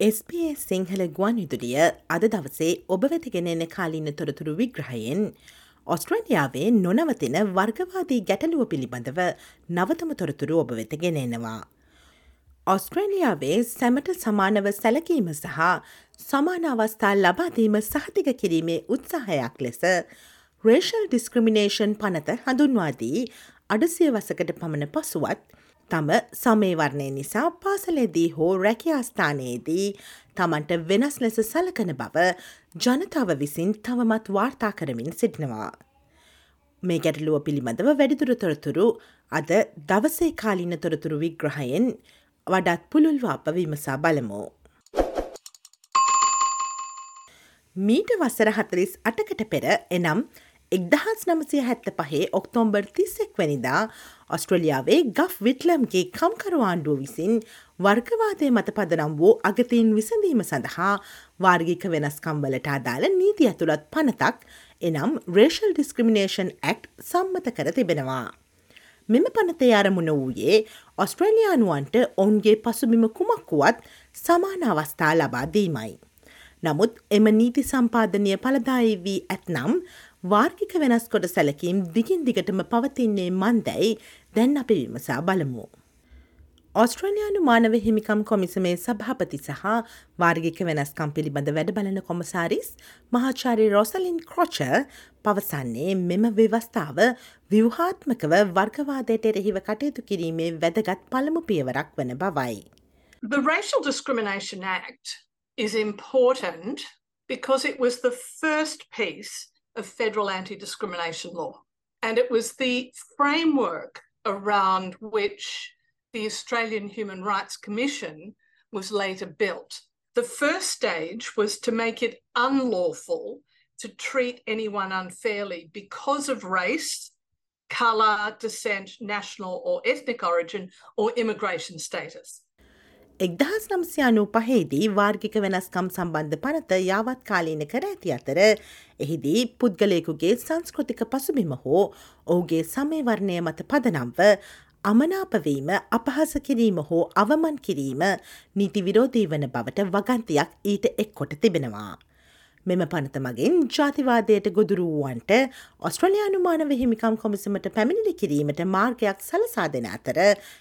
SBS Sinhala ගුවන් විදුලිය අද දවසේ ඔබ වෙතගෙන එන කාලින්න තොරතුරු විග්‍රහයෙන් ඔස්ට්‍රේලියාවේ නොනවතින වර්ගවාදී ගැටලුව පිළිබඳව නවතම තොරතුරු ඔබ වෙතගෙන එනවා. ඔස්ට්‍රේලියාවේ සැමට සමානව සැලකීම සහ සමාන අවස්ථා ලබාදීම සහතික කිරීමේ උත්සාහයක් ලෙස රේෂල් ඩිස්ක්‍රමිනේෂන් පනත හඳුන්වාදී අඩසිය වසකට පමණ පසුවත් තම සමේවරණය නිසා පාසලේදී හෝ රැකියාස්ථානයේදී තමන්ට වෙනස් ලෙස සලකන බව ජනතාව විසින් තවමත් වාර්තා කරමින් සිටිනවා. මේ ගැටලුව පිළිබඳව වැඩිදුර තොරතුරු අද දවසේ කාලින තොරතුරු විග්‍රහයෙන් වඩත් පුළුල්ව අප විමසා බලමු. මීට වසර හතලිස් අටකට පෙර එනම් එක්දහස් නමසය හැත්ත පහේ ඔක්තෝම්බර් තිස්සෙක් වැනිදා ඔස්ට්‍රලියාවේ ගෆ් විට්ලම්ගේ කම්කරු ආණ්ඩුව විසින් වර්ගවාදය මත පදනම් වූ අගතීන් විසඳීම සඳහා වාර්ගික වෙනස්කම්වලට අදාළ නීති ඇතුළත් පනතක් එනම් රේෂල් ඩිස්ක්‍රමිනේෂන් ඇක්් සම්මත කර තිබෙනවා. මෙම පනතේ අරමුණ වූයේ ඔස්ට්‍රේලියයානුවන්ට ඔවුන්ගේ පසුබිම කුමක්කුවත් සමාන අවස්ථා ලබා දීමයි. නමුත් එම නීති සම්පාදනය පලදායි වී ඇත්නම් වාර්ගික වෙනස් කොට සැලකීම් දිගින් දිගටම පවතින්නේ මන්දැයි දැන් අපි විමසා බලමු. ඔස්ට්‍රලයානු මානව හිමිකම් කොමිසමේ සභාපති සහ වාර්ගික වෙනස්කම් පිළිබඳ වැඩ බලන කොමසාරිස් මහාචාරි රොසලින් ක්‍රෝච පවසන්නේ මෙම ව්‍යවස්ථාව ව්‍යවහාත්මකව වර්ගවාදයට එරෙහිව කටයුතු කිරීමේ වැදගත් පළමු පියවරක් වන බවයි. The Racial Discrimination Act is important because it was the first piece of federal anti discrimination law. And it was the framework around which the Australian Human Rights Commission was later built. The first stage was to make it unlawful to treat anyone unfairly because of race, colour, descent, national or ethnic origin, or immigration status. එක්දහස් නම්සියානු පහේදී වාර්ගික වෙනස්කම් සම්බන්ධ පනත යාවත් කාලීන කර ඇති අතර එහිදී පුද්ගලයකුගේ සංස්කෘතික පසුබිම හෝ ඔහුගේ සමයවර්ණය මත පදනම්ව අමනාපවීම අපහස කිරීම හෝ අවමන් කිරීම නීති විරෝධී වන බවට වගන්තියක් ඊට එක් කොට තිබෙනවා. මෙම පනත මගින් ජාතිවාදයට ගොදුරුවුවන්ට ඔස්ට්‍රලයානු මානව හිමිකම් කොමිසමට පැමිණිලි කිරීමට මාර්ගයක් සලසා දෙන අතර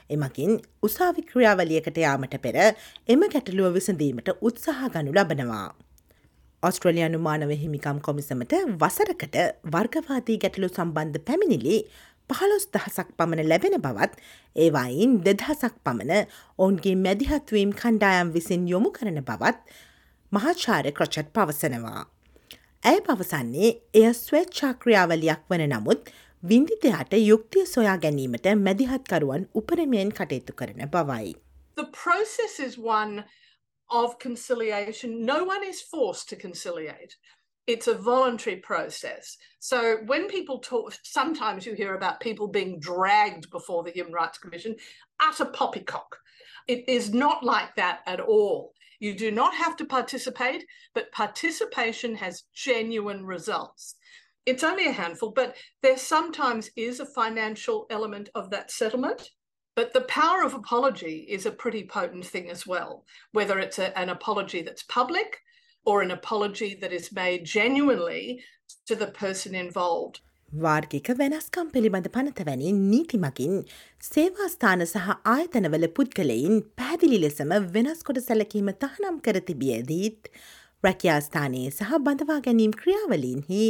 එමකින් උසාවි ක්‍රියාවලියකට යාමට පෙර එම ගැටලුව විසඳීමට උත්සාහ ගනු ලබනවා. ඔස්ට්‍රලයානු මානව හිමිකම් කොමිසමට වසරකට වර්ගවාදී ගැටලු සම්බන්ධ පැමිණිලි පහළොස් දහසක් පමණ ලැබෙන බවත් ඒවායින් දෙදහසක් පමණ ඔවුන්ගේ මැදිහත්වීම් කණ්ඩායම් විසින් යොමු කරන බවත් මහාචාර්ය ක්‍රොචට් පවසනවා. ඇය පවසන්නේ එය ස්වේච්ඡාක්‍රියාවලියක් වන නමුත් වින්දිතයාට යුක්තිය සොයා ගැනීමට මැදිහත්කරුවන් උපරමයෙන් කටයුතු කරන බවයි. The process is one of conciliation. No one is forced to conciliate. It's a voluntary process. So when people talk, sometimes you hear about people being dragged before the Human Rights Commission, utter poppycock. It is not like that at all. You do not have to participate, but participation has genuine results. It's only a handful, but there sometimes is a financial element of that settlement. But the power of apology is a pretty potent thing as well, whether it's a, an apology that's public or an apology that is made genuinely to the person involved. වාර්ගික වෙනස්කම් පිළිබඳ පනතවැනි නීතිමකින් සේවාස්ථාන සහ ආයතනවල පුද්ගලයින් පැදිලි ලෙසම වෙනස්කොට සැලකීම තහනම් කර තිබියදීත් රැකියාස්ථානයේ සහ බඳවා ගැනීම් ක්‍රියාවලින්හි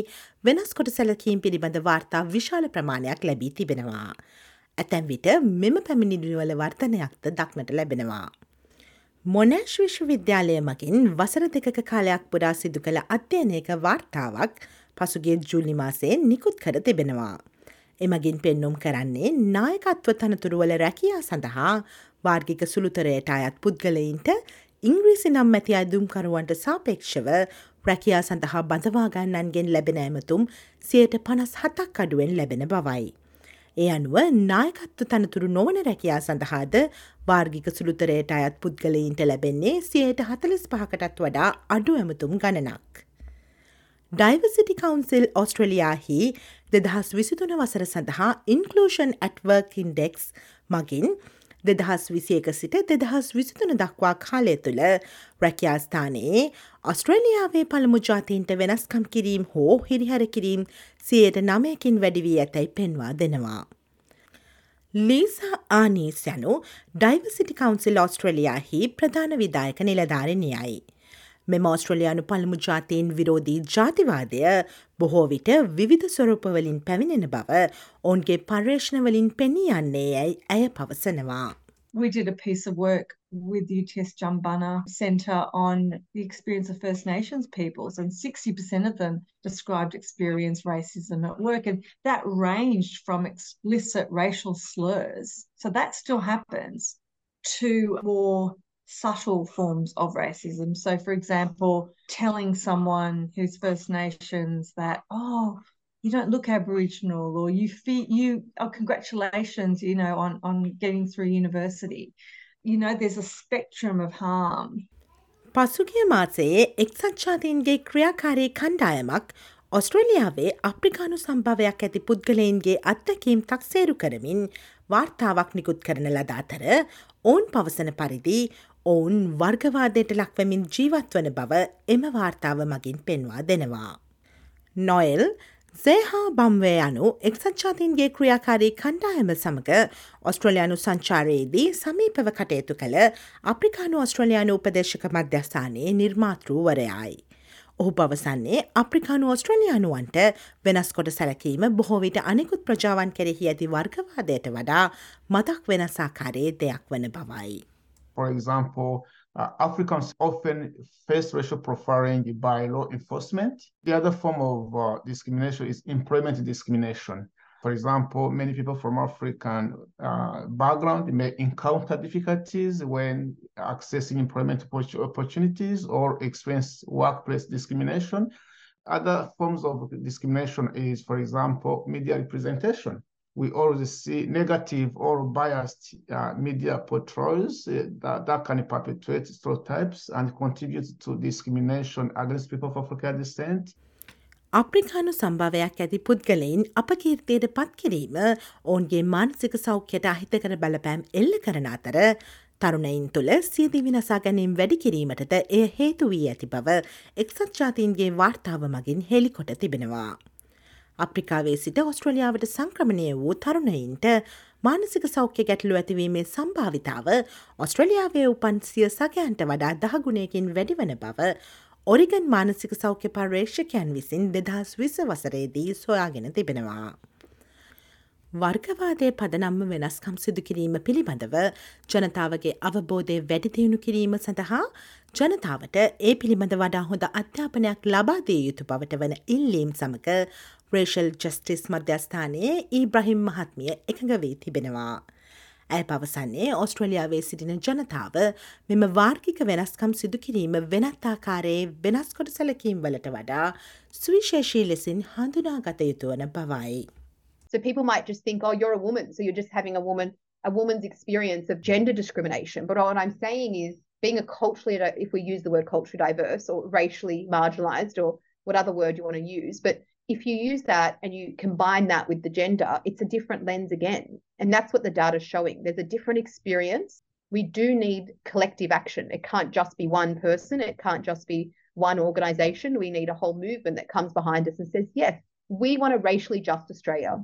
වෙනස්කොට සැලකීම් පිළිබඳ වාර්තා විශාල ප්‍රමාණයක් ලැබී තිබෙනවා. ඇතැම් විට මෙම පැමිණිඩිවල වර්තනයක්ද දක්නට ලැබෙනවා. මොනෑශ් විශ්වවිද්‍යාලය මකින් වසර දෙකක කාලයක් පුරා සිදු කළ අධ්‍යයනයක වාර්තාවක් පසුගේ ජුලි මාසයෙන් නිකුත් කර තිබෙනවා. එමගින් පෙන්නුම් කරන්නේ නායකත්ව තනතුරුවල රැකියා සඳහා වාර්ගික සුළුතරයට අයත් පුද්ගලයින්ට ඉංග්‍රීසි නම් ඇති අදුම්කරුවන්ට සාපේක්ෂව රැකියා සඳහා බඳවාගන්නන්ගෙන් ලැබෙන ඇමතුම් සියයට පනස් හතක් අඩුවෙන් ලැබෙන බවයි. ඒ අනුව නායකත්ව තනතුරු නොවන රැකියා සඳහාද වාර්ගික සුළුතරයට අයත් පුද්ගලයින්ට ලැබෙන්නේ සියයට හතලිස් පහකටත් වඩා අඩු ඇමතුම් ගණනක්. ඩයිවසිටි කවන්සිල් ඔස්ට්‍රලයාහි දෙදහස් විසිතුන වසර සඳහා ඉන්කලූෂන් ඇටවර්ක් ඉන්ඩෙක්ස් මගින් දෙදහස් විසියක සිට දෙදහස් විසිතුන දක්වා කාලය තුළ රැකයාස්ථානයේ ඔස්ට්‍රේලියාවේ පළමු ජාතීන්ට වෙනස්කම් කිරීම් හෝ හිරිහර කිරීම් සියයට නමයකින් වැඩිවී ඇතැයි පෙන්වා දෙනවා. ලීසා ආනීස් යනු ඩයිවසිටි කවන්සිල් ඔස්ට්‍රලියයාහි ප්‍රධාන විදායක නිලධාරණයයි. මෙම ඔස්ට්‍රලයානු පළමු ජාතීන් විරෝධී ජාතිවාදය බොහෝ විට විවිධ ස්වරූපවලින් පැමිණෙන බව ඔවුන්ගේ පර්යේෂණවලින් පෙනී යන්නේ ඇයි ඇය පවසනවා. We did a piece of work with the UTS Jumbunna Centre on the experience of First Nations peoples, and 60% of them described experience racism at work, and that ranged from explicit racial slurs, so that still happens, to more subtle forms of racism. So, for example, telling someone who's First Nations that, oh, you don't look Aboriginal, or you feel you, oh, congratulations, you know, on, on getting through university. You know, there's a spectrum of harm. පසුගිය මාසයේ එක්සත් ජාතීන්ගේ ක්‍රියාකාරී කණ්ඩායමක් ඔස්ට්‍රේලියාවේ අප්‍රිකානු සම්භාවයක් ඇති පුද්ගලයින්ගේ අත්දැකීම් තක්සේරු කරමින් වාර්තාවක් නිකුත් කරන ලද අතර ඔවුන් පවසන පරිදි ඔවුන් වර්ගවාදයට ලක්වමින් ජීවත් වන බව එම වාර්තාව මගින් පෙන්වා දෙනවා. නොයල් සේහා බම්වේ යනු එක්සච්ඡාතින්ගේ ක්‍රියාකාරී කණ්ඩායම සමඟ ඔස්ට්‍රලයානු සංචාරයේදී සමීපව කටයුතු කළ අප්‍රිකානු ඔස්ට්‍රලයානු උපදේශක මධ්‍යස්ථානයේ නිර්මාතෘවරයයි. ඔහු පවසන්නේ අප්‍රිකානු ඔස්ට්‍රලයානුවන්ට වෙනස් කොට සැලකීම බොහෝවිට අනෙකුත් ප්‍රජාවන් කෙරෙහි ඇති වර්ගවාදයට වඩා මතක් වෙනසාකාරයේ දෙයක් වන බවයි. For example, uh, Africans often face racial profiling by law enforcement. The other form of uh, discrimination is employment discrimination. For example, many people from African uh, background may encounter difficulties when accessing employment opportunities or experience workplace discrimination. Other forms of discrimination is, for example, media representation we always see negative or biased uh, media portrayals uh, that, that can perpetuate stereotypes and contribute to discrimination against people of African descent. අප්‍රිකානු සම්භාවයක් ඇති පුද්ගලයින් අපකීර්තියට පත් කිරීම ඔවුන්ගේ මානසික සෞඛ්‍යයට අහිතකර බලපෑම් එල්ල කරන අතර තරුණයින් තුළ සියදි විනසා ගැනීම් වැඩි කිරීමටද එය හේතු වී ඇති බව එක්සත් ජාතීන්ගේ වාර්තාව මගින් හෙළිකොට තිබෙනවා. අප්‍රිකාවේ සිට ඔස්ට්‍රලියාවට සංක්‍රමණය වූ තරුණයින්ට මානසික සෞඛ්‍ය ගැටලු ඇතිවීමේ සම්භාවිතාව ඔස්ට්‍රලියාවේ උපන් සිය සගයන්ට වඩා දහගුණයකින් වැඩිවන බව ඔරිගන් මානසික සෞඛ්‍ය පර්යේක්ෂකයන් විසින් දෙදහස් විස වසරේදී සොයාගෙන තිබෙනවා. වර්ගවාදය පදනම්ම වෙනස්කම් සිදු කිරීම පිළිබඳව ජනතාවගේ අවබෝධය වැඩිදියුණු කිරීම සඳහා ජනතාවට ඒ පිළිබඳ වඩා හොඳ අධ්‍යාපනයක් ලබාදිය යුතු බවට වන ඉල්ලීම් සමඟ රේෂල් ජස්ටිස් මධ්‍යස්ථානයේ ඊබ්‍රහිම් මහත්මිය එකඟ වී තිබෙනවා. ඇය පවසන්නේ ඔස්ට්‍රලියාවේ සිටින ජනතාව මෙම වාර්ගික වෙනස්කම් සිදු කිරීම වෙනත්තාකාරයේ වෙනස්කොට සැලකීම් වලට වඩා සුවිශේෂී ලෙසින් හඳුනා ගත යුතු වන බවයි. So people might just think, oh, you're a woman, so you're just having a woman, a woman's experience of gender discrimination. But what I'm saying is being a culturally, if we use the word culturally diverse or racially marginalized or what other word you want to use, but if you use that and you combine that with the gender, it's a different lens again. And that's what the data is showing. There's a different experience. We do need collective action. It can't just be one person, it can't just be one organization. We need a whole movement that comes behind us and says, yes, we want a racially just Australia.